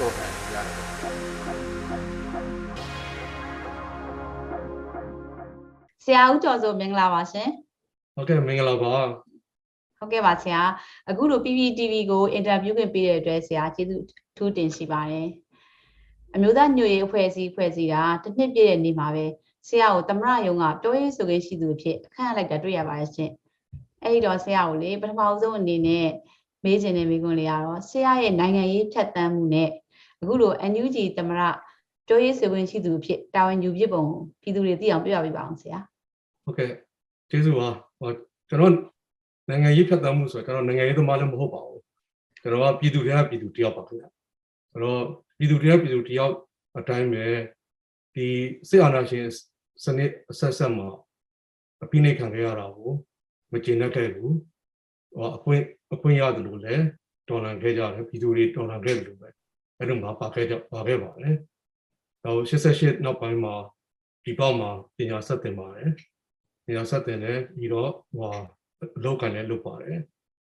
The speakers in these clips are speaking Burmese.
တော့တယ်ကြားတယ်ဆရာဦးကျော်စိုးမင်္ဂလာပါရှင်ဟုတ်ကဲ့မင်္ဂလာပါ။ဟုတ်ကဲ့ပါဆရာ။အခုလို PPTV ကိုအင်တာဗျူးခွင့်ပေးတဲ့အတွက်ဆရာကျေးဇူးထူးတင်ရှိပါတယ်။အမျိုးသားညွေရေးအဖွဲ့အစည်းဖွဲ့စည်းတာတစ်နှစ်ပြည့်တဲ့နေ့မှာပဲဆရာကိုသမရယုံကပြောရေးဆိုခွင့်ရှိသူအဖြစ်အခန့်အပ်လိုက်တာတွေ့ရပါတယ်ရှင်။အဲဒီတော့ဆရာကိုလေပထမဆုံးအနေနဲ့မေးချင်တဲ့မိကွန်းလေးကတော့ဆရာရဲ့နိုင်ငံရေးဖြတ်သန်းမှုနဲ့ အခုလို NUG သမရပြောရေးဆိုခွင့်ရှိသူအဖြစ်တာဝန်ယူဖြစ်ပုံကိုပြည်သူတွေသိအောင်ပြပြပေးပါအောင်ဆရာဟုတ်ကဲ့ကျေးဇူးပါဟောကျွန်တော်နိုင်ငံရေးဖြတ်သန်းမှုဆိုတော့ကျွန်တော်နိုင်ငံရေးသမားလည်းမဟုတ်ပါဘူးကျွန်တော်ကပြည်သူတွေကပြည်သူတယောက်ပါခင်ဗျဆိုတော့ပြည်သူတွေကပြည်သူတယောက်အတိုင်းပဲဒီစစ်အာဏာရှင်စနစ်အဆက်ဆက်မှာအပိနှိတ်ခံခဲ့ရတာကိုမကျေနပ်ခဲ့ဘူးဟောအခွင့်အခွင့်ရတယ်လို့လည်းတော်လှန်ခဲ့ကြတယ်ပြည်သူတွေတော်လှန်ခဲ့တယ်လို့ပဲ အဲ့လိုမှပါခဲ့ကြပါခဲ့ပါတယ်တော့88နောက်ပိုင်းမှာဒီပေါက်မှာပညာဆက်တင်ပါတယ်ပညာဆက်တင်တယ်ပြီးတော့ဟိုအလောက်ကန်လည်းလုပ်ပါတယ်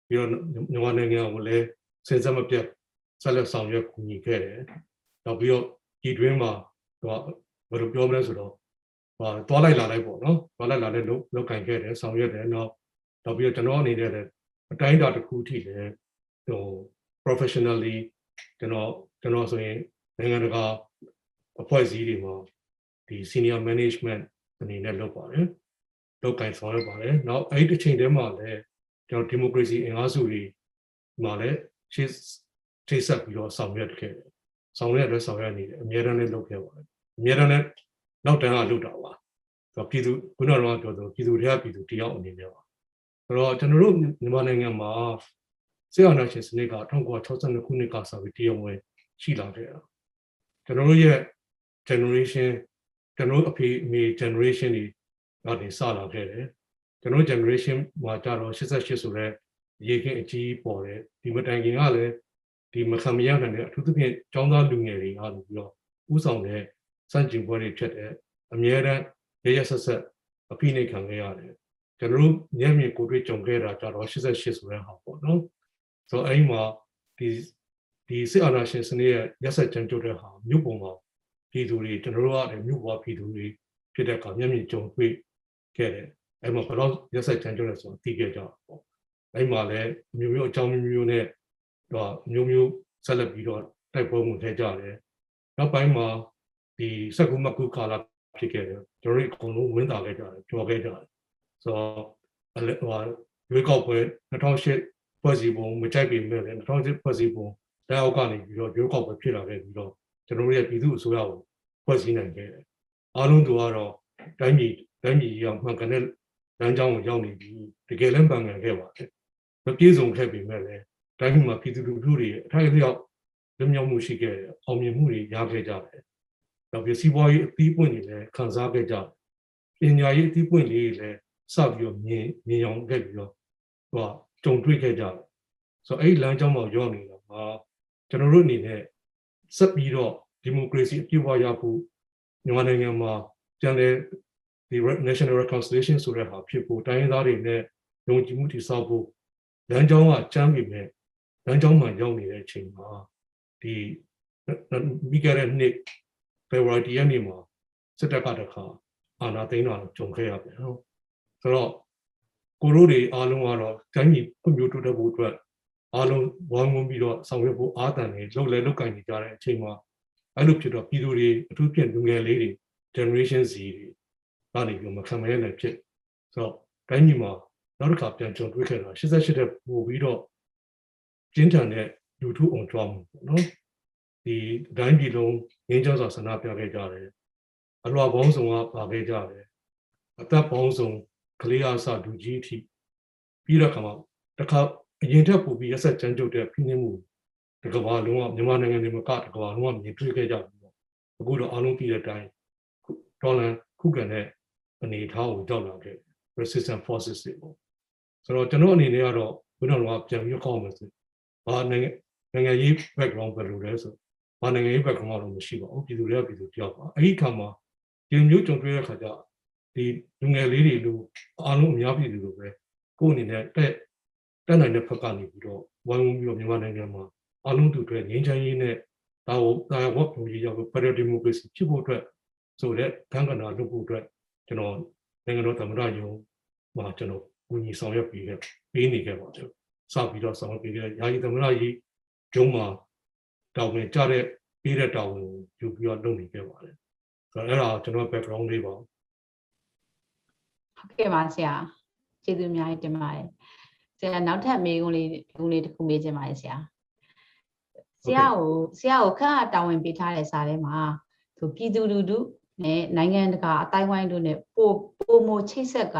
ပြီးတော့မြန်မာနိုင်ငံကိုလည်းစဉ်ဆက်မပြတ်ဆက်လက်ဆောင်ရွက်ကူညီခဲ့တယ်နောက်ပြီးတော့ဒီတွင်းမှာဟိုဘယ်လိုပြောမလဲဆိုတော့ဟိုတွားလိုက်လာလိုက်ပေါ့နော်တွားလိုက်လာလိုက်လုပ်လုပ်ကန်ခဲ့တယ်ဆောင်ရွက်တယ်နောက်နောက်ပြီးတော့ကျွန်တော်အနေနဲ့လည်းအတိုင်းအတာတစ်ခုထိလည်းဟို professionally ကျွန်တော်ကျွန်တော်ဆိုရင်နိုင်ငံတကာအဖွဲ့အစည်းတွေမှာဒီ senior management အနေနဲ့လုပ်ပါတယ်လောက်ကင်ဆောင်ရွက်ပါတယ်နောက်အဲ့ဒီတစ်ချိန်တည်းမှာလည်းကျွန်တော် democracy အင်အားစုတွေမှာလည်းရှေ့ထိဆက်ပြီးတော့ဆောင်ရွက်ခဲ့တယ်ဆောင်ရွက်အတွက်ဆောင်ရွက်နေတယ်အများတန်းလည်းလုပ်ခဲ့ပါတယ်အများတန်းလည်းနောက်တန်းကလုပ်တာပါဆိုတော့ပြည်သူခုနကတော့ပြောတော့ပြည်သူတွေကပြည်သူတယောက်အနေနဲ့ပါဆိုတော့ကျွန်တော်တို့မြန်မာနိုင်ငံမှာ စေအာနာရှင်စနစ်က1962ခုနှစ်ကစပြီးတရားဝင်ရှိလာခဲ့တာကျွန်တော်တို့ရဲ့ generation ကျွန်တော်တို့အဖေအမေ generation တွေကနေစလာခဲ့တယ်ကျွန်တော် generation မှာကြတော့88ဆိုတော့ရေခင်အကြီးပေါ်တယ်ဒီမတိုင်ခင်ကလည်းဒီမခံမရနိုင်တဲ့အထူးသဖြင့်ចောင်းသားလူငယ်တွေကနေပြီးတော့ဥဆောင်တဲ့စန့်ကျင်ပွဲတွေဖြစ်တယ်အများတန်းရရဆက်ဆက်အဖိနှိတ်ခံခဲ့ရတယ်ကျွန်တော်တို့မျက်မြင်ကိုယ်တွေ့ကြုံခဲ့တာကြတော့88ဆိုတဲ့ဟာပေါ့နော် ဆိုတော့အဲ့ဒီမှာဒီဒီစစ်အာဏာရှင်စနစ်ရဲ့ရက်ဆက်ကြမ်းကြုတ်တဲ့ဟာမြို့ပုံမှာပြည်သူတွေကျွန်တော်တို့ကလည်းမြို့ပေါ်ပြည်သူတွေဖြစ်တဲ့အခါမျက်မြင်ကြုံတွေ့ခဲ့တယ်အဲ့မှာဘယ်တော့ရက်ဆက်ကြမ်းကြုတ်လဲဆိုတော့သိခဲ့ကြတာပေါ့အဲ့မှာလည်းမျိုးမျိုးအကြောင်းမျိုးမျိုးနဲ့တော့မျိုးမျိုးဆက်လက်ပြီးတော့တိုက်ပွဲဝင်ခဲ့ကြတယ်နောက်ပိုင်းမှာဒီစက္ကူမကုကာလဖြစ်ခဲ့တယ်ကျွန်တော်တို့အကုန်လုံးဝင်တာခဲ့ကြတယ်ကြော်ခဲ့ကြတယ်ဆိုတော့ဟိုရွေးကောက်ပွဲ2008 ဖွဲ့စည်းပုံမကြိုက်ပေမဲ့လည်း2008ဖွဲ့စည်းပုံလက်အောက်ကနေပြီးတော့ရွေးကောက်ပွဲဖြစ်လာခဲ့ပြီးတော့ကျွန်တော်တို့ရဲ့ပြည်သူ့အစိုးရကိုဖွဲ့စည်းနိုင်ခဲ့တယ်အားလုံးတို့ကတော့တိုင်းပြည်တိုင်းပြည်ရောက်မှန်ကန်တဲ့လမ်းကြောင်းကိုရောက်နေပြီတကယ်လည်းမှန်ကန်ခဲ့ပါတယ်မပြည့်စုံခဲ့ပေမဲ့လည်းတိုင်းပြည်မှာပြည်သူလူထုတွေအထိုက်အလျောက်လွတ်မြောက်မှုရှိခဲ့တယ်အောင်မြင်မှုတွေရခဲ့ကြတယ်နောက်ပြီးစီးပွားရေးအသီးပွင့်တွေလည်းခံစားခဲ့ကြတယ်ပညာရေးအသီးပွင့်လေးတွေလည်းစပြီးတော့မြင်မြင်အောင်ခဲ့ပြီးတော့ဟို ကြုံတွေ့ခဲ့ကြတယ်ဆိုတော့အဲ့ဒီလမ်းကြောင်းမှာရောက်နေတာမှာကျွန်တော်တို့အနေနဲ့ဆက်ပြီးတော့ဒီမိုကရေစီအပြည့်အဝရဖို့မြန်မာနိုင်ငံမှာပြန်လည်ဒီ national reconciliation ဆိုတဲ့ဟာဖြစ်ဖို့တိုင်းရင်းသားတွေနဲ့ယုံကြည်မှုတည်ဆောက်ဖို့လမ်းကြောင်းကကျမ်းပြီမဲ့လမ်းကြောင်းမှရောက်နေတဲ့အချိန်မှာဒီမိကြတဲ့နှစ် February ရက်နေ့မှာစစ်တပ်ကတခါအာဏာသိမ်းတာကြုံခဲ့ရတယ်နော်ဆိုတော့ ကိုရိုးတွေအားလုံးကတော့တိုင်းပြည်ဖွံ့ဖြိုးတိုးတက်ဖို့အတွက်အားလုံးဝိုင်းဝန်းပြီးတော့ဆောင်ရွက်ဖို့အားတန်နေလှုပ်လဲလှုပ်ကင်နေကြတဲ့အချိန်မှာအဲ့လိုဖြစ်တော့ပြည်သူတွေအထူးဖြင့်လူငယ်လေးတွေ generation Z တွေကနေပြီးမခံမရနိုင်ဖြစ်ဆိုတော့တိုင်းပြည်မှာနောက်တစ်ခါပြန်ကြုံတွေ့ခဲ့တာ88တဲ့ပို့ပြီးတော့ကျင်းထန်တဲ့လူထုအောင်ကြွားမှုပေါ့နော်ဒီတိုင်းပြည်လုံးငင်းကြောင်းစွာဆန္ဒပြခဲ့ကြတယ်အလွာပေါင်းစုံကပါခဲ့ကြတယ်အသက်ပေါင်းစုံ ကလေးအားစလူကြီးအထိပြီးတော့ခါမှတစ်ခါအရင်ထက်ပိုပြီးရက်ဆက်ကြမ်းကြုတ်တဲ့ဖိနှိပ်မှုတကဘာလုံးဝမြန်မာနိုင်ငံတွေမှာကတကဘာလုံးဝမြင်တွေ့ခဲ့ကြပြီပေါ့အခုတော့အားလုံးပြည်တဲ့အတိုင်းဒေါ်လန်ခုခံတဲ့အနေအထားကိုကြောက်လာခဲ့ resistant forces တွေပေါ့ဆိုတော့ကျွန်တော်အနေနဲ့ကတော့ဘယ်တော့မှပြန်ပြီးကောက်မယ်ဆိုဘာနိုင်ငံနိုင်ငံရေး background ပဲလို့လဲဆိုဘာနိုင်ငံရေး background တော့မရှိပါဘူးပြည်သူတွေကပြည်သူတယောက်ပါအဲ့ဒီခါမှာဒီမျိုးကြုံတွေ့တဲ့ခါကျ ဒီလူငယ်လေးတွေလို့အားလုံးအများပြည်သူလိုပဲကိုယ်အနေနဲ့တက်တက်နိုင်တဲ့ဘက်ကနေပြီးတော့ဝိုင်းဝန်းပြီးတော့မြန်မာနိုင်ငံမှာအားလုံးတူတွေငြိမ်းချမ်းရေးနဲ့ဒါကိုဒါဝတ်ပုံကြီးရောက်ပြီး federal democracy ဖြစ်ဖို့အတွက်ဆိုတဲ့ခံကဏ္ဍလုပ်ဖို့အတွက်ကျွန်တော်နိုင်ငံတော်သမ္မတယုံမှာကျွန်တော်ကူညီဆောင်ရွက်ပေးခဲ့ပေးနေခဲ့ပါတယ်စပြီးတော့ဆောင်ရွက်ပေးခဲ့ယာယီသမ္မတကြီးယုံမှာတာဝန်ကြတဲ့ပေးတဲ့တာဝန်ကိုယူပြီးတော့လုပ်နေခဲ့ပါတယ်ဆိုတော့အဲ့ဒါကျွန်တော် background လေးပါ ဟုတ်ကဲ့ပါဆရာကျေးဇူးအများကြီးတင်ပါတယ်ဆရာနောက်ထပ်မေးခွန်းလေးခုလေးတစ်ခုမေးချင်ပါတယ်ဆရာဆရာကိုဆရာကိုခန့်အပ်တာဝန်ပေးထားတဲ့စာထဲမှာသူပြည်သူလူထုနဲ့နိုင်ငံတကာအတိုင်းဝိုင်းတို့နဲ့ပိုပိုမိုချိတ်ဆက်က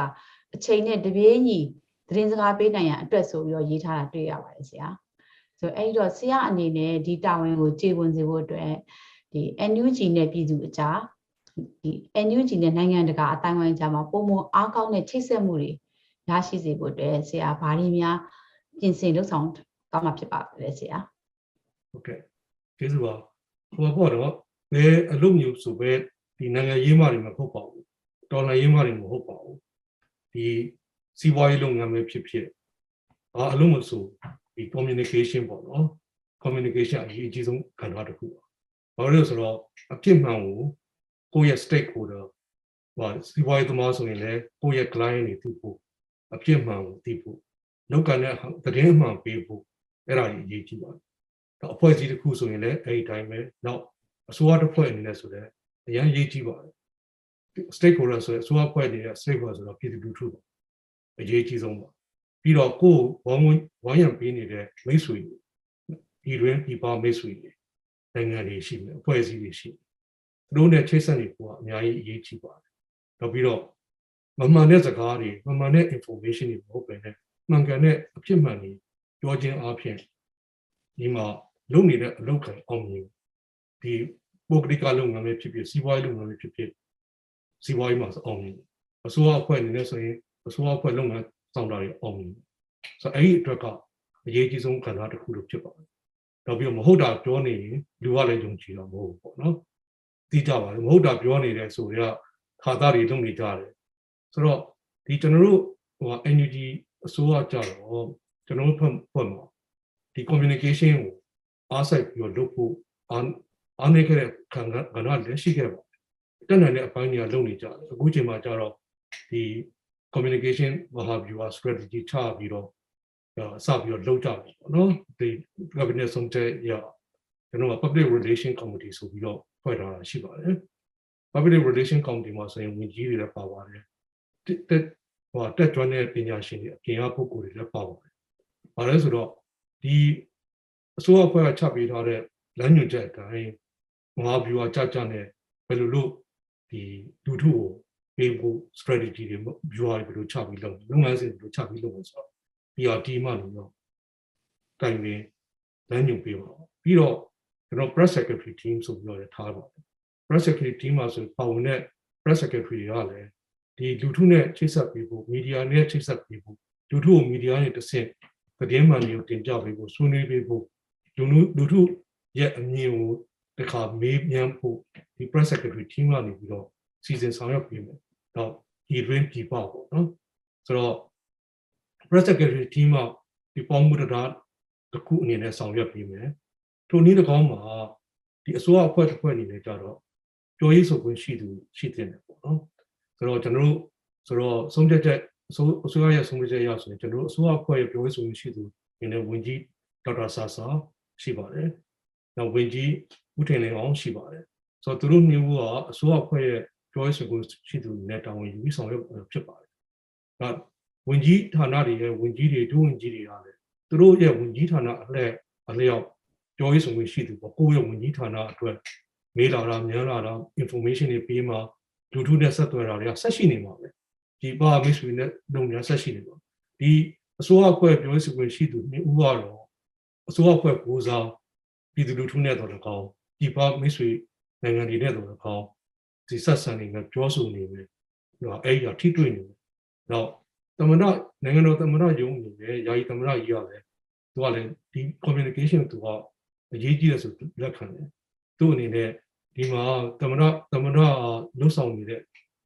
အချိန်နဲ့တပြေးညီသတင်းစကားပေးနိုင်ရန်အတွက်ဆိုပြီးတော့ရေးထားတာတွေ့ရပါတယ်ဆရာဆိုအဲ့ဒီတော့ဆရာအနေနဲ့ဒီတာဝန်ကိုကျေပွန်စေဖို့အတွက်ဒီ NUG နဲ့ပြည်သူအကြား ဒီ NUG နဲ့နိုင်ငံတကာအတိုင်းဝိုင်းကြားမှာပုံမအားကောင်းတဲ့ချိတ်ဆက်မှုတွေရရှိစေဖို့အတွက်ဆရာဘာတွေများပြင်ဆင်လုပ်ဆောင်ကောင်းမှာဖြစ်ပါလဲဆရာဟုတ်ကဲ့ကျေးဇူးပါဟိုပေါ့တော့ဘယ်အလုပ်မျိုးဆိုပဲဒီနိုင်ငံရေးမှတွေမဟုတ်ပါဘူးတော်လှန်ရေးမှတွေမဟုတ်ပါဘူးဒီစီးပွားရေးလုပ်ငန်းပဲဖြစ်ဖြစ်ဘာအလုပ်မဆိုဒီ communication ပေါ့နော် communication အရေးအကြီးဆုံးကဏ္ဍတစ်ခုပါဘာလို့လဲဆိုတော့အပြစ်မှန်ကို ကိုယ့်ရဲ့ stakeholder ဟိုစီးပွားရေးသမားဆိုရင်လည်းကိုယ့်ရဲ့ client တွေသိဖို့အပြစ်မှန်ကိုသိဖို့လောက်ကတဲ့သတင်းမှန်ပေးဖို့အဲ့ဒါကြီးအရေးကြီးပါတယ်တော့အဖွဲ့အစည်းတစ်ခုဆိုရင်လည်းအဲ့ဒီတိုင်းပဲနောက်အစိုးရတစ်ဖွဲ့အနေနဲ့ဆိုလည်းအရန်ရေးကြီးပါတယ် stakeholder ဆိုရင်အစိုးရအဖွဲ့တွေရဲ့ stakeholder ဆိုတော့ပြည်သူလူထုပါအရေးကြီးဆုံးပါပြီးတော့ကိုယ်ဝမ်းဝန်းဝမ်းရံပေးနေတဲ့မိတ်ဆွေတွေဒီတွင်ဒီပါမိတ်ဆွေတွေနိုင်ငံတွေရှိမယ်အဖွဲ့အစည်းတွေရှိတယ် သူတို့နဲ့ချိတ်ဆက်နေဖို့ကအများကြီးအရေးကြီးပါတယ်နောက်ပြီးတော့မမှန်တဲ့စကားတွေမမှန်တဲ့ information တွေမဟုတ်ပဲနဲ့မှန်ကန်တဲ့အဖြစ်မှန်တွေပြောခြင်းအပြင်ဒီမှာလုပ်နေတဲ့အလုပ်ခံအောင်မြင်ဒီပုဂ္ဂလိကလုပ်ငန်းပဲဖြစ်ဖြစ်စီးပွားရေးလုပ်ငန်းပဲဖြစ်ဖြစ်စီးပွားရေးမှာဆိုအောင်မြင်အစိုးရအဖွဲ့အနေနဲ့ဆိုရင်အစိုးရအဖွဲ့လုပ်ငန်းဆောင်တာတွေအောင်မြင်ဆိုတော့အဲ့ဒီအတွက်ကအရေးကြီးဆုံးကဏ္ဍတစ်ခုလို့ဖြစ်ပါတယ်နောက်ပြီးတော့မဟုတ်တာပြောနေရင်လူကလည်းယုံကြည်တာမဟုတ်ဘူးပေါ့နော် သိကြပါလေမဟုတ်တာပြောနေတယ်ဆိုတော့ခါသားတွေလုပ်နေကြတယ်ဆိုတော့ဒီကျွန်တော်တို့ဟို NUG အစိုးရကြတော့ကျွန်တော်တို့ဖွဲ့ဖွဲ့မှာဒီ communication ကိုအားစိုက်ပြီးတော့လုပ်ဖို့အားအားနေခဲ့တဲ့ခံကဏ္ဍလည်းရှိခဲ့ပါတက်နိုင်တဲ့အပိုင်းတွေကလုပ်နေကြတယ်အခုချိန်မှာကျတော့ဒီ communication မဟာဗျူဟာ strategy ချပြီးတော့စပြီးတော့လုပ်ကြတယ်ပေါ့နော်ဒီ cabinet ဆုံးဖြတ်ရကျွန်တော်က public relation committee ဆိုပြီးတော့ ဖွဲ့ထားတာရှိပါတယ် public relation committee မှာဆိုရင်ဝန်ကြီးတွေလည်းပါပါတယ်တက်ဟိုတက်ကျွမ်းတဲ့ပညာရှင်တွေအပြင်အပုဂ္ဂိုလ်တွေလည်းပါပါတယ်။ဘာလဲဆိုတော့ဒီအစိုးရအဖွဲ့ကချပေးထားတဲ့လမ်းညွှန်ချက်အတိုင်းမဟာဗျူဟာကြကြနဲ့ဘယ်လိုလုပ်ဒီလူထုကိုပေးဖို့ strategy တွေ view တွေဘယ်လိုချပြီးလုပ်လုပ်ငန်းစဉ်ဘယ်လိုချပြီးလုပ်လို့ဆိုတော့ PRT မှလို့တော့တိုင်ပင်လမ်းညွှန်ပေးပါပြီးတော့ ကျွန်တော် press secretary team ဆိုပြီးတော့ထားပါတယ် press secretary team မှာဆိုပါဝင်တဲ့ press secretary တွေကလည်းဒီလူထုနဲ့ချိတ်ဆက်ပေးဖို့ media နဲ့ချိတ်ဆက်ပေးဖို့လူထုကို media နဲ့တစ်ဆင့်သတင်းမှန်တွေကိုတင်ပြပေးဖို့ဆွေးနွေးပေးဖို့လူလူလူထုရဲ့အမြင်ကိုတခါမေးမြန်းဖို့ဒီ press secretary team ကနေပြီးတော့စီစဉ်ဆောင်ရွက်ပေးမယ်။တော့ဒီတွင်ပြပပေါ့နော်။ဆိုတော့ press secretary team ကဒီပေါင်းမှုတရားတစ်ခုအနေနဲ့ဆောင်ရွက်ပေးမယ်။ ထိုနည်း၎င်းမှာဒီအစိုးရအဖွဲ့တစ်ဖွဲ့အနေနဲ့ကြတော့ပြောရေးဆိုခွင့်ရှိသူရှိတဲ့ပေါ့နော်။ဆိုတော့ကျွန်တော်တို့ဆိုတော့ဆုံးဖြတ်ချက်အစိုးအစိုးရရဲ့ဆုံးဖြတ်ချက်ရဆိုရင်ကျွန်တော်တို့အစိုးရအဖွဲ့ရဲ့ပြောရေးဆိုခွင့်ရှိသူအနေနဲ့ဝန်ကြီးဒေါက်တာဆာဆာရှိပါတယ်။နောက်ဝန်ကြီးဦးထင်လင်းအောင်ရှိပါတယ်။ဆိုတော့သူတို့မျိုးကအစိုးရအဖွဲ့ရဲ့ပြောရေးဆိုခွင့်ရှိသူနဲ့တာဝန်ယူပြီးဆောင်ရွက်ဖြစ်ပါတယ်။ဒါဝန်ကြီးဌာနတွေရဲ့ဝန်ကြီးတွေဒုဝန်ကြီးတွေကလည်းသူတို့ရဲ့ဝန်ကြီးဌာနအလှည့်အလျောက် ပြောရေးဆိုခွင့်ရှိသူပေါ့ကိုယ့်ရဲ့ဝန်ကြီးဌာနအတွက်မေးလာတာမြန်လာတာ information တွေပေးမှလူထုနဲ့ဆက်သွယ်တာတွေကဆက်ရှိနေမှာပဲဒီပါမိတ်ဆွေနဲ့လုပ်နေတာဆက်ရှိနေပါဒီအစိုးရအဖွဲ့ပြောရေးဆိုခွင့်ရှိသူဦးကတော့အစိုးရအဖွဲ့ကိုစားပြည်သူလူထုနဲ့တော့လည်းကောင်းဒီပါမိတ်ဆွေနိုင်ငံတွေနဲ့တော့လည်းကောင်းဒီဆက်ဆံနေမယ်ပြောဆိုနေမယ်တော့အဲ့ဒီကထိတွေ့နေတယ်တော့သမဏနိုင်ငံတော်သမဏယုံနေတယ်ယာယီသမဏကြီးရတယ်သူကလည်းဒီ communication သူက အရေးကြီးတယ်ဆိုလက်ခံတယ်သူ့အနေနဲ့ဒီမှာသမဏသမဏလှုပ်ဆောင်နေတဲ့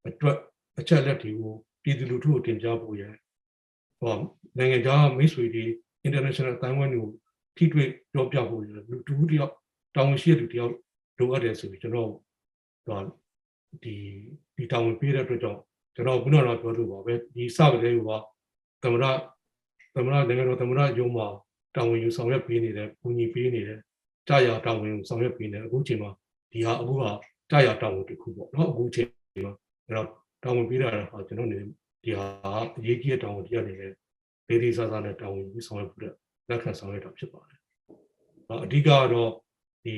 အတွက်အချက်လက်တွေကိုပြည်သူလူထုကိုတင်ပြဖို့ရဟောနိုင်ငံခြားမိတ်ဆွေတွေ international အတိုင်းဝိုင်းတွေကိုထိတွေ့ပြောပြဖို့ရလူတူတယောက်တောင်းရှိတဲ့လူတယောက်လိုအပ်တယ်ဆိုပြီးကျွန်တော်ဟောဒီဒီတောင်းပေးတဲ့အတွက်ကြောင့်ကျွန်တော်ခုနကတော့ပြောလို့ပါပဲဒီစကလေးကသမရသမရနိုင်ငံတော်သမရယုံမှာတောင်းဝင်ယူဆောင်ရွက်ပေးနေတယ်ပူညီပေးနေတ ယ်ကြာရတောင်းဝင်ဆောင်ရွက်ပေးနေတယ်အခုချိန်မှာဒီဟာအခုကကြာရတောင်းဝင်တစ်ခုပေါ့နော်အခုချိန်မှာအဲ့တော့တောင်းဝင်ပေးတာဟာကျွန်တော်နေဒီဟာအရေးကြီးတဲ့တောင်းဝင်တရားနေတယ်ဒေဒီဆာဆာနဲ့တောင်းဝင်ပြီးဆောင်ရွက်ဖို့လက်ခံဆောင်ရွက်တာဖြစ်ပါတယ်။အဓိကတော့ဒီ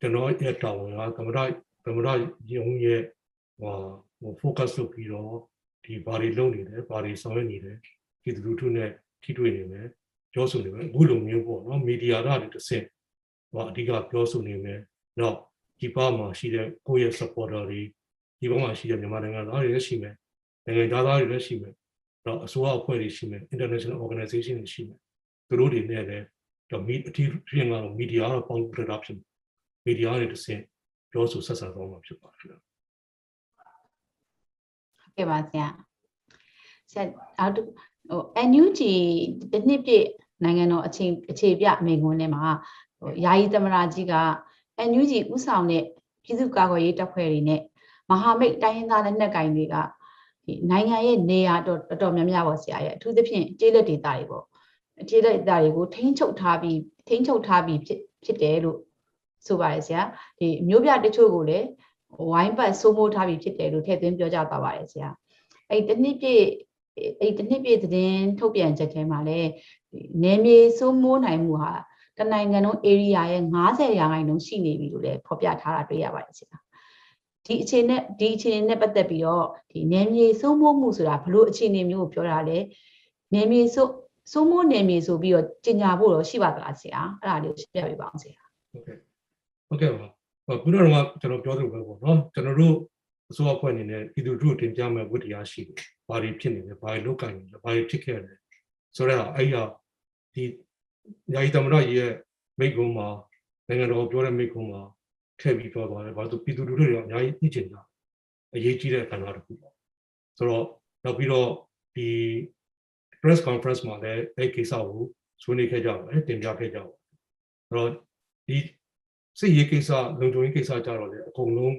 ကျွန်တော်ရဲ့တောင်းဝင်ကသမရသမရယုံရဲ့ဟိုဟို focus လုပ်ပြီးတော့ဒီဘာတွေလုပ်နေတယ်ဘာတွေဆောင်ရွက်နေတယ်ဒီလူထုနဲ့ထိတွေ့နေမယ်ပြောဆိုနေမယ်အခုလိုမျိုးပေါ့နော်မီဒီယာတွေတစ်ဆင့် ဟိုအဓိကပြောဆိုနေမယ်တော့ဒီပါမှာရှိတဲ့ကိုယ့်ရဲ့ supporter တွေဒီဘက်မှာရှိတဲ့မြန်မာနိုင်ငံသားတွေလည်းရှိမယ်နိုင်ငံသားတွေလည်းရှိမယ်တော့အစိုးရအဖွဲ့တွေရှိမယ် international organization တွေရှိမယ်သူတို့တွေနဲ့လည်းတော့မီအထီးဖြစ်မှာမီဒီယာတော့ပေါင်း production မီဒီယာတွေတစ်ဆင့်ပြောဆိုဆက်ဆံသွားမှာဖြစ်ပါတယ်ဟုတ်ကဲ့ပါဆရာဆရာအောက်ဟို NUG တစ်နှစ်ပြည့်နိုင်ငံတော်အချိန်အခြေပြအမိန့်ခွန်းထဲမှာဟို ယာယီသမရာကြီးက NUG ဥဆောင်တဲ့ပြည်သူ့ကာကွယ်ရေးတပ်ဖွဲ့တွေနဲ့မဟာမိတ်တိုင်းရင်းသားလက်နက်ကိုင်တွေကဒီနိုင်ငံရဲ့နေရာတော်တော်တော်များများပေါ့ဆရာရဲ့အထူးသဖြင့်ကျေးလက်ဒေသတွေပေါ့ကျေးလက်ဒေသတွေကိုထိန်းချုပ်ထားပြီးထိန်းချုပ်ထားပြီးဖြစ်ဖြစ်တယ်လို့ဆိုပါတယ်ဆရာဒီမျိုးပြတချို့ကိုလည်းဝိုင်းပတ်စိုးမိုးထားပြီးဖြစ်တယ်လို့ထည့်သွင်းပြောကြားသွားပါတယ်ဆရာအဲ့ဒီတစ်နှစ်ပြည့်အဲ့ဒီတစ်နှစ်ပြည့်သတင်းထုတ်ပြန်ချက်ထဲမှာလည်းဒီနယ်မြေစိုးမိုးနိုင်မှုဟာ တနိုင်ငံလုံး area ရဲ့90ရာခိုင်နှုန်းရှိနေပြီလို့လည်းဖော်ပြထားတာတွေ့ရပါတယ်ဆရာဒီအခြေနဲ့ဒီအခြေအနေနဲ့ပတ်သက်ပြီးတော့ဒီနယ်မြေစိုးမိုးမှုဆိုတာဘလို့အခြေအနေမျိုးကိုပြောတာလဲနယ်မြေစိုးစိုးမိုးနယ်မြေဆိုပြီးတော့ကျင်ညာဖို့တော့ရှိပါသလားဆရာအဲ့ဒါလေးကိုရှင်းပြပေးပါအောင်ဆရာဟုတ်ကဲ့ဟုတ်ကဲ့ပါဟိုခုနကတော့ကျွန်တော်ပြောသလိုပဲပေါ့နော်ကျွန်တော်တို့အစိုးရအဖွဲ့အနေနဲ့ပြည်သူတို့တင်ပြမဲ့ဝတ္တရားရှိတယ်ဘာတွေဖြစ်နေလဲဘာတွေလုပ်ကင်နေလဲဘာတွေဖြစ်ခဲ့လဲဆိုတော့အဲ့ရဒီ ယာယီသမရရဲ့မိကုံးမှာနိုင်ငံတော်ပြောတဲ့မိကုံးမှာထည့်ပြီးပြောပါတယ်ဘာလို့ပြည်သူတို့တွေကအများကြီးသိချင်တာအရေးကြီးတဲ့အခမ်းအနားတစ်ခုပေါ့ဆိုတော့နောက်ပြီးတော့ဒီ press conference မှာလည်းအဲ့ကိစ္စကိုဆွေးနွေးခဲ့ကြပါတယ်တင်ပြခဲ့ကြပါတယ်အဲ့တော့ဒီစစ်ရေးကိစ္စလုံခြုံရေးကိစ္စကြတော့လေအကုန်လုံး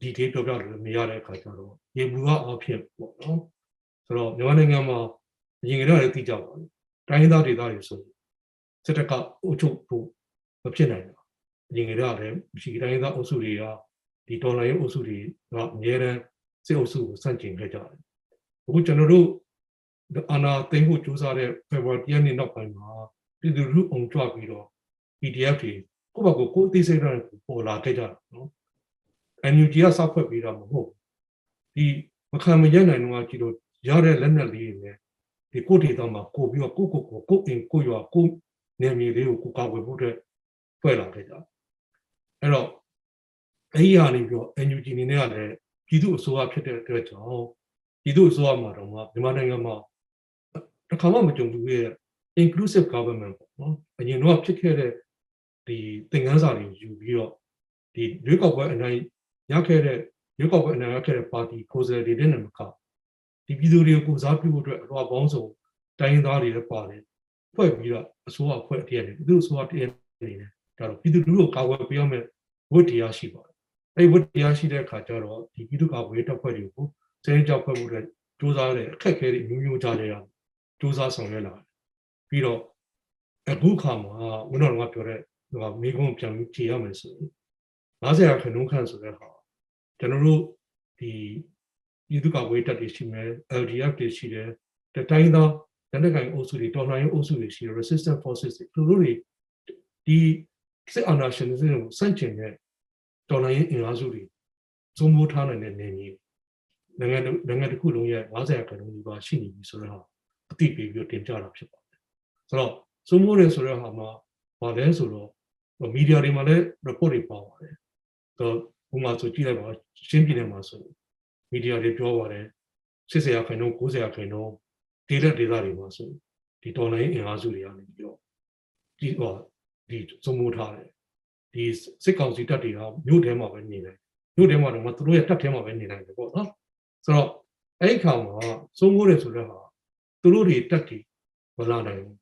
ဒီတေးပြောပြလို့မရတဲ့အခါကျတော့ရေဘူးကအဖြစ်ပေါ့နော်ဆိုတော့မြန်မာနိုင်ငံမှာအရင်ကတည်းကလည်းသိကြပါဘူး တိုင်းရင်းသားဒေသတွေဆိုစစ်တပ်ကအုပ်ချုပ်ဖို့မဖြစ်နိုင်ဘူးအရင်ကတည်းကလည်းရှိတိုင်းရင်းသားအုပ်စုတွေကဒီဒေါ်လာရေးအုပ်စုတွေကအများရန်စစ်အုပ်စုကိုစန့်ကျင်ခဲ့ကြတယ်အခုကျွန်တော်တို့အာနာသိမ်းဖို့ကြိုးစားတဲ့ February ရက်နေ့နောက်ပိုင်းမှာပြည်သူလူအုံကြွပြီးတော့ PDF တွေကိုယ့်ဘက်ကိုကိုယ်အသေးစိတ်တော့ပေါ်လာခဲ့ကြတာနော် NUG ကစောက်ခွက်ပေးတာမဟုတ်ဒီမခံမရနိုင်တော့ကြည့်လို့ရတဲ့လက်နက်လေးတွေနဲ့ ဒီကိုယ်ဒေသမှာကိုပြီးတော့ကိုကိုကိုကိုအင်ကိုရွာကိုနေမြေလေးကိုကိုကာကွယ်ဖို့အတွက်ဖွဲ့လာခဲ့ကြအဲ့တော့အဲ့ဒီဟာနေပြီးတော့ NUG နေနဲ့ကလည်းပြည်သူအစိုးရဖြစ်တဲ့အတွက်ကြောင့်ပြည်သူအစိုးရမှာတော့မြန်မာနိုင်ငံမှာတစ်ခါမှမကြုံဘူးရဲ့ inclusive government ပေါ့နော်အရင်တော့ဖြစ်ခဲ့တဲ့ဒီသင်ခန်းစာတွေယူပြီးတော့ဒီရွေးကောက်ပွဲအနိုင်ရခဲ့တဲ့ရွေးကောက်ပွဲအနိုင်ရခဲ့တဲ့ပါတီကိုယ်စားလှယ်တွေနဲ့မက ဒီပြည်သူတွေကိုကိုစားပြုဖို့အတွက်အလွှာပေါင်းစုံတိုင်းရင်းသားတွေလည်းပါတယ်ဖွဲ့ပြီးတော့အစိုးရအဖွဲ့တည်းနဲ့ပြည်သူအစိုးရတည်းနေတယ်ဒါတော့ပြည်သူလူထုကိုကာကွယ်ပေးရမယ်ဝတ်တရားရှိပါတယ်အဲဒီဝတ်တရားရှိတဲ့အခါကျတော့ဒီပြည်သူ့ကာကွယ်တပ်ဖွဲ့တွေကိုစဲကြောက်ဖွဲ့မှုတွေစူးစမ်းတဲ့အခက်အခဲတွေမျိုးမျိုးကြားနေရစူးစမ်းဆောင်ရွက်လာတယ်ပြီးတော့အခုခါမှာဦးတော်ကပြောတဲ့ဟိုမိကုန်းပြန်ပြီးကြည်ရမယ်ဆိုရင်90ရာခိုင်နှုန်းခန့်ဆိုတဲ့ဟာကျွန်တော်တို့ဒီ ပြည်သူ့ကာကွယ်တပ်တွေရှိမယ် LDF တွေရှိတယ်တတိုင်းသောလက်နက်ကိုင်အုပ်စုတွေတော်လှန်ရေးအုပ်စုတွေရှိတယ် resistant forces တွေသူတို့တွေဒီစစ်အာဏာရှင်တွေကိုစန့်ကျင်တဲ့တော်လှန်ရေးအင်အားစုတွေသုံးမိုးထားနိုင်တဲ့နေမျိုးနိုင်ငံနိုင်ငံတစ်ခုလုံးရဲ့90ရာခိုင်နှုန်းဒီပါရှိနေပြီဆိုတော့အတိပေးပြီးတင်ပြတာဖြစ်ပါတယ်ဆိုတော့သုံးမိုးတယ်ဆိုတဲ့ဟာမှာဘာလဲဆိုတော့မီဒီယာတွေမှာလည်း report တွေပါပါတယ်တော့ဘုံမှာဆိုကြည့်လိုက်ပါရှင်းပြနေမှာဆို မီဒီယာတွေပြောပါတယ်80ရာခိုင်နှုန်း90ရာခိုင်နှုန်းဒေလက်ဒေသတွေမှာဆိုဒီတော်လိုင်းအင်အားစုတွေကနေပြီးတော့ဒီဟောဒီစုံမိုးထားတယ်ဒီစစ်ကောင်စီတပ်တွေကမြို့ထဲမှာပဲနေတယ်မြို့ထဲမှာတော့မသူတို့ရဲ့တပ်ထဲမှာပဲနေနိုင်တယ်ပေါ့နော်ဆိုတော့အဲ့ဒီခါမှာစုံမိုးတယ်ဆိုတော့ဟာသူတို့တွေတက်တီမလာနိုင်ဘူး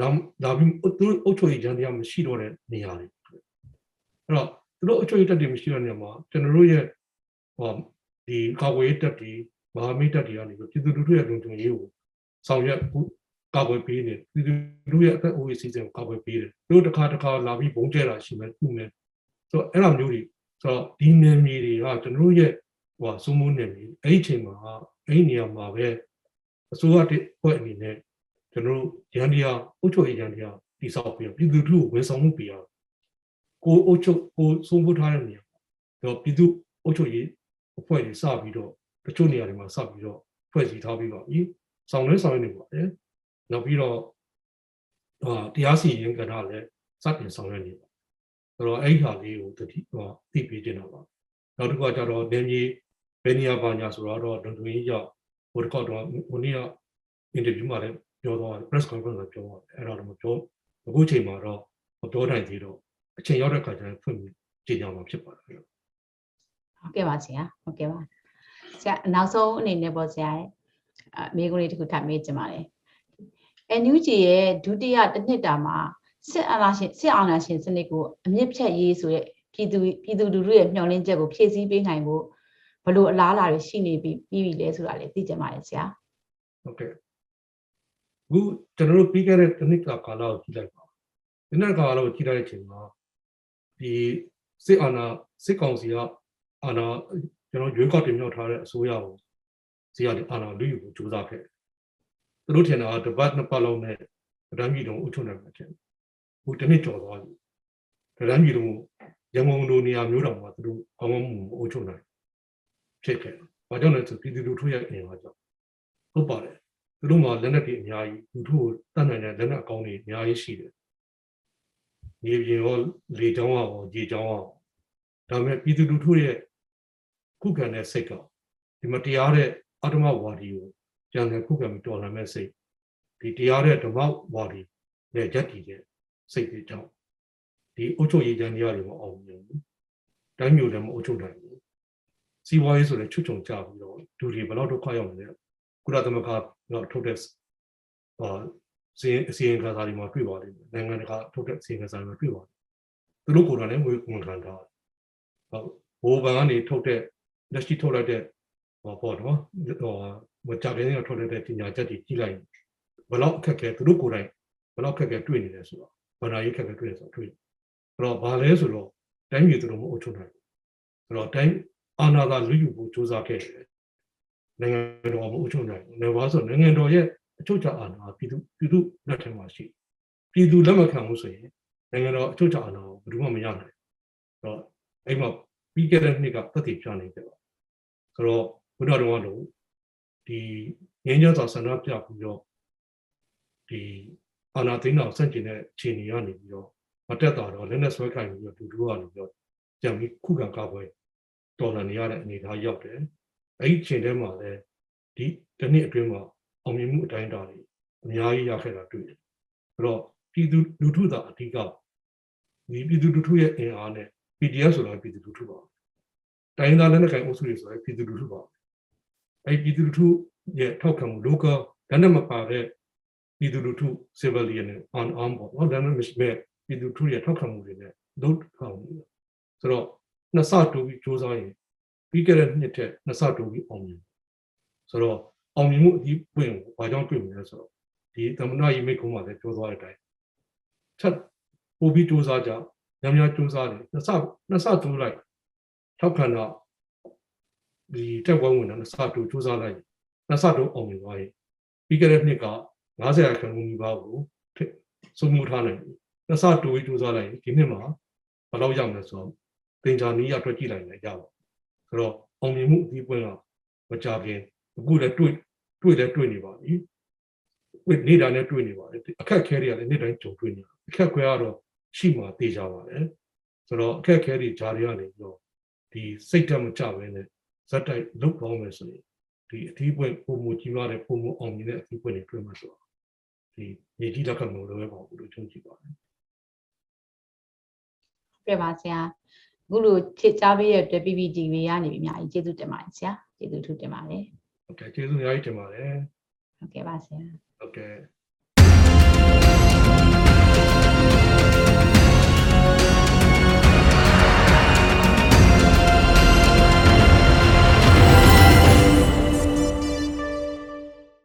ဒါဒါပြီးသူတို့အုပ်ချုပ်ရေးကြမ်းတရားမရှိတော့တဲ့နေရာတွေအဲ့တော့သူတို့အုပ်ချုပ်ရေးတက်တီမရှိတဲ့နေရာမှာကျွန်တော်တို့ရဲ့ဟော ဒီကာကွယ်ရေးတက်တီမဟာမိတ်တက်တီကနေပြီးပြည်သူလူထုရဲ့လုံခြုံရေးကိုဆောင်ရွက်ကာကွယ်ပေးနေပြည်သူလူထုရဲ့အသက်အိုးရေးစီစဉ်ကိုကာကွယ်ပေးတယ်သူတို့တစ်ခါတစ်ခါလာပြီးဘုံကျဲတာရှိမှပြုမယ်ဆိုတော့အဲ့လိုမျိုးတွေဆိုတော့ဒီနယ်မြေတွေကကျွန်တော်တို့ရဲ့ဟိုစုံမုန်းနယ်မြေအဲ့ဒီအချိန်မှာအဲ့ဒီနေရာမှာပဲအစိုးရတဲ့ဖွဲ့အနေနဲ့ကျွန်တော်တို့ရန်တရားအုပ်ချုပ်ရေးရန်တရားတိစောက်ပြီးတော့ပြည်သူလူထုကိုဝန်ဆောင်မှုပေးရအောင်ကိုအုပ်ချုပ်ကိုစုံဖို့ထားတဲ့နေရာတော့ပြည်သူအုပ်ချုပ်ရေး အဖွဲ့တွေစပြီးတော့တချို့နေရာတွေမှာစပြီးတော့ဖွဲ့စည်းထားပြီးတော့ဤဆောင်လဲဆောင်ရနေပါတယ်နောက်ပြီးတော့ဟာတရားစီရင်ကြတာလည်းစတင်ဆောင်ရွက်နေပါဆိုတော့အဲ့ဒီဟာလေးကိုတတိဟောသိပေးခြင်းတော့ပါနောက်တစ်ခုကကြတော့နေမြေဘယ်နေရာပါညာဆိုတော့ဒွန်ဒွန်ကြီးရောက်ဟိုတစ်ခေါက်တော့ဟိုနေ့ကအင်တာဗျူးမှာလည်းပြောတော့ press conference မှာပြောတော့အဲ့ဒါတော့မပြောအခုချိန်မှာတော့မပြောနိုင်သေးတော့အချိန်ရောက်တဲ့ခါကျရင်ဖွင့်ပြီးကြေညာမှာဖြစ်ပါတယ် ဟုတ်ကဲ့ပါဆရာဟုတ်ကဲ့ပါဆရာနောက်ဆုံးအနေနဲ့ပေါ့ဆရာရဲ့အမေကုန်းလေးတစ်ခုထပ်မေးချင်ပါတယ် NUG ရဲ့ဒုတိယတစ်နှစ်တာမှာစစ်အာဏာရှင်စစ်အာဏာရှင်စနစ်ကိုအမြင့်ဖြတ်ရေးဆိုတဲ့ပြည်သူပြည်သူလူထုရဲ့မျှော်လင့်ချက်ကိုဖြည့်ဆည်းပေးနိုင်ဖို့ဘယ်လိုအလားအလာတွေရှိနေပြီပြီးပြီလဲဆိုတာလည်းသိချင်ပါတယ်ဆရာဟုတ်ကဲ့အခုကျွန်တော်တို့ပြီးခဲ့တဲ့တစ်နှစ်ကကာလကိုကြည့်လိုက်ပါဒီနှစ်ကာလကိုကြည့်လိုက်တဲ့အချိန်မှာဒီစစ်အာဏာစစ်ကောင်စီက အာဏာကျွန်တော်ရွေးကောက်တင်မြှောက်ထားတဲ့အစိုးရကိုစီရတဲ့အာဏာလူယူကိုကြိုးစားခဲ့တယ်သူတို့ထင်တာကတပတ်နှစ်ပတ်လုံးနဲ့ဗဒန်းပြည်တော်အုပ်ချုပ်နိုင်မှာတဲ့ဟိုတစ်နှစ်ကျော်သွားပြီဗဒန်းပြည်တော်ရန်ကုန်လိုနေရာမျိုးတောင်မှသူတို့ကောင်းကောင်းမွန်မွန်အုပ်ချုပ်နိုင်ဖြစ်ခဲ့တယ်။ဘာကြောင့်လဲဆိုပြည်သူလူထုရဲ့အင်အားကြောင့်ဟုတ်ပါတယ်သူတို့မှာလက်နက်တွေအများကြီးလူထုကိုတတ်နိုင်တဲ့လက်နက်အကောင်းတွေအများကြီးရှိတယ်။မြေပြင်ရောလေကြောင်းရောရေကြောင်းရောဒါပေမဲ့ပြည်သူလူထုရဲ့ ခုခံတဲ့စိတ်ကဒီမတရားတဲ့အတ္တမဝါဒီကိုကြံတဲ့ခုခံပြီးတော်လှန်မဲ့စိတ်ဒီတရားတဲ့ဓမ္မဝါဒီနဲ့ဂျက်တီတဲ့စိတ်တွေကြောင့်ဒီအုပ်ချုပ်ရေးကြမ်းတရားတွေမအောင်မြင်ဘူး။တိုင်းမျိုးလည်းမအုပ်ချုပ်နိုင်ဘူး။စီးပွားရေးဆိုလည်းချွတ်ချုံကြပြီးတော့လူတွေဘယ်တော့ဒုက္ခရောက်နေလဲ။ကုလသမဂ္ဂတော့ထုတ်တဲ့ဟာစီအစီရင်ခံစာတွေမှာတွေ့ပါလိမ့်မယ်နိုင်ငံတကာထုတ်တဲ့အစီရင်ခံစာတွေမှာတွေ့ပါလိမ့်မယ်သူတို့ကိုယ်တိုင်လည်းငွေဝန်ခံတာဟုတ်ဘိုးဘန်ကနေထုတ်တဲ့ လက်ရှိထုတ်လိုက်တဲ့ဟောပေါ့နော်ဟောမကြခင်ကထုတ်လိုက်တဲ့ပညာချက်တွေကြီးလိုက်ဘယ်လောက်အခက်ခဲသူတို့ကိုယ်တိုင်ဘယ်လောက်အခက်ခဲတွေ့နေလဲဆိုတော့ဘာသာရေးအခက်ခဲတွေ့နေဆိုတော့တွေ့အဲ့တော့ဘာလဲဆိုတော့တိုင်းပြည်သူတို့မအုပ်ချုပ်နိုင်ဘူးဆိုတော့တိုင်းအာဏာသာလူယူဖို့စူးစမ်းခဲ့တယ်နိုင်ငံတော်မအုပ်ချုပ်နိုင်ဘူး။ဘာလို့ဆိုနိုင်ငံတော်ရဲ့အချုပ်အခြာအာဏာပြည်သူပြည်သူလက်ထက်မှာရှိပြည်သူလက်မခံဘူးဆိုရင်နိုင်ငံတော်အချုပ်အခြာအာဏာကိုဘယ်သူမှမရနိုင်ဘူး။တော့အဲ့မှာပြီးခဲ့တဲ့နှစ်ကသက်သေပြနေကြပါ ဆိုတော့ဘုရားတော်ကတော့ဒီငင်းကြစွာဆန္ဒပြပြီးတော့ဒီအာဏာသိမ်းတော်ဆန့်ကျင်တဲ့အခြေအနေကနေပြီးတော့မတက်တာတော့လက်နဲ့ဆွဲခိုင်းပြီးတော့ဒူဒူကနေပြီးတော့ကြံပြီးခုခံကာကွယ်တော်လှန်နေရတဲ့အနေအထားရောက်တယ်။အဲ့ဒီအချိန်ထဲမှာလည်းဒီတစ်နှစ်အတွင်းမှာအောင်မြင်မှုအတိုင်းအတာတွေအများကြီးရခဲ့တာတွေ့တယ်။အဲ့တော့ပြည်သူလူထုသာအဓိကဒီပြည်သူလူထုရဲ့အင်အားနဲ့ PDF ဆိုတာပြည်သူလူထုပါ။ တိုင်းသားလက်နက်ကိုင်အုပ်စုတွေဆိုရင်ပြည်သူလူထုပါအဲ့ပြည်သူလူထုရဲ့ထောက်ခံမှု local လက်နက်မပါတဲ့ပြည်သူလူထု civilian နဲ့ on arm ပေါ့နော်လက်နက်မရှိမဲ့ပြည်သူလူထုရဲ့ထောက်ခံမှုတွေနဲ့လုပ်ထောင်ဆိုတော့နှစ်ဆတူပြီးစူးစမ်းရင်ပြီးခဲ့တဲ့နှစ်ထက်နှစ်ဆတူပြီးအောင်မြင်ဆိုတော့အောင်မြင်မှုအကြီးပွင့်ကိုဘာကြောင့်တွေ့မလဲဆိုတော့ဒီသမဏရေးမိတ်ကုန်းမှာလည်းပြောသွားတဲ့အတိုင်းချက်ပို့ပြီးစူးစမ်းကြညများစူးစမ်းတယ်နှစ်ဆနှစ်ဆစူးလိုက် ထောက်ခံတော့ဒီတက်ဝန်းဝင်တော့နှစ်ဆတူစူးစမ်းလိုက်နှစ်ဆတူအောင်မြင်သွားရင်ပြီးခဲ့တဲ့နှစ်က90ရာခိုင်နှုန်းနီးပါးကိုစုံမှုထားနိုင်ပြီနှစ်ဆတူပြီးစူးစမ်းလိုက်ဒီနှစ်မှာဘယ်လောက်ရောက်လဲဆိုတော့သင်္ချာနီးရအတွက်ကြည့်လိုက်လည်းရပါဘူးဆိုတော့အောင်မြင်မှုအသေးပွင့်ကမကြခင်အခုလည်းတွေ့တွေ့လည်းတွေ့နေပါပြီနေတာလည်းတွေ့နေပါတယ်အခက်ခဲတွေကလည်းနေ့တိုင်းကြုံတွေ့နေတာအခက်ခဲကတော့ရှိမှတေးကြပါတယ်ဆိုတော့အခက်ခဲတွေဂျာတွေကနေပြီးတော့ ဒီစိတ်ဓာတ်မကြဘဲနဲ့ဇက်တိုက်လုတ်ကောင်းမယ်ဆိုရင်ဒီအထီးပွင့်ပုံမှုကြီးမားတဲ့ပုံမှုအောင်မြင်တဲ့အထီးပွင့်တွေတွေ့မှာဆိုတော့ဒီမြေကြီးလက်ကမလို့ပဲပေါ့ဘူးလို့ချုံကြည့်ပါတယ်ပြပါဆရာအခုလိုချစ်ကြားပေးရတဲ့ PPTV ကနေပြီးအများကြီးကျေးဇူးတင်ပါတယ်ဆရာကျေးဇူးထူးတင်ပါတယ်ဟုတ်ကဲ့ကျေးဇူးအများကြီးတင်ပါတယ်ဟုတ်ကဲ့ပါဆရာဟုတ်ကဲ့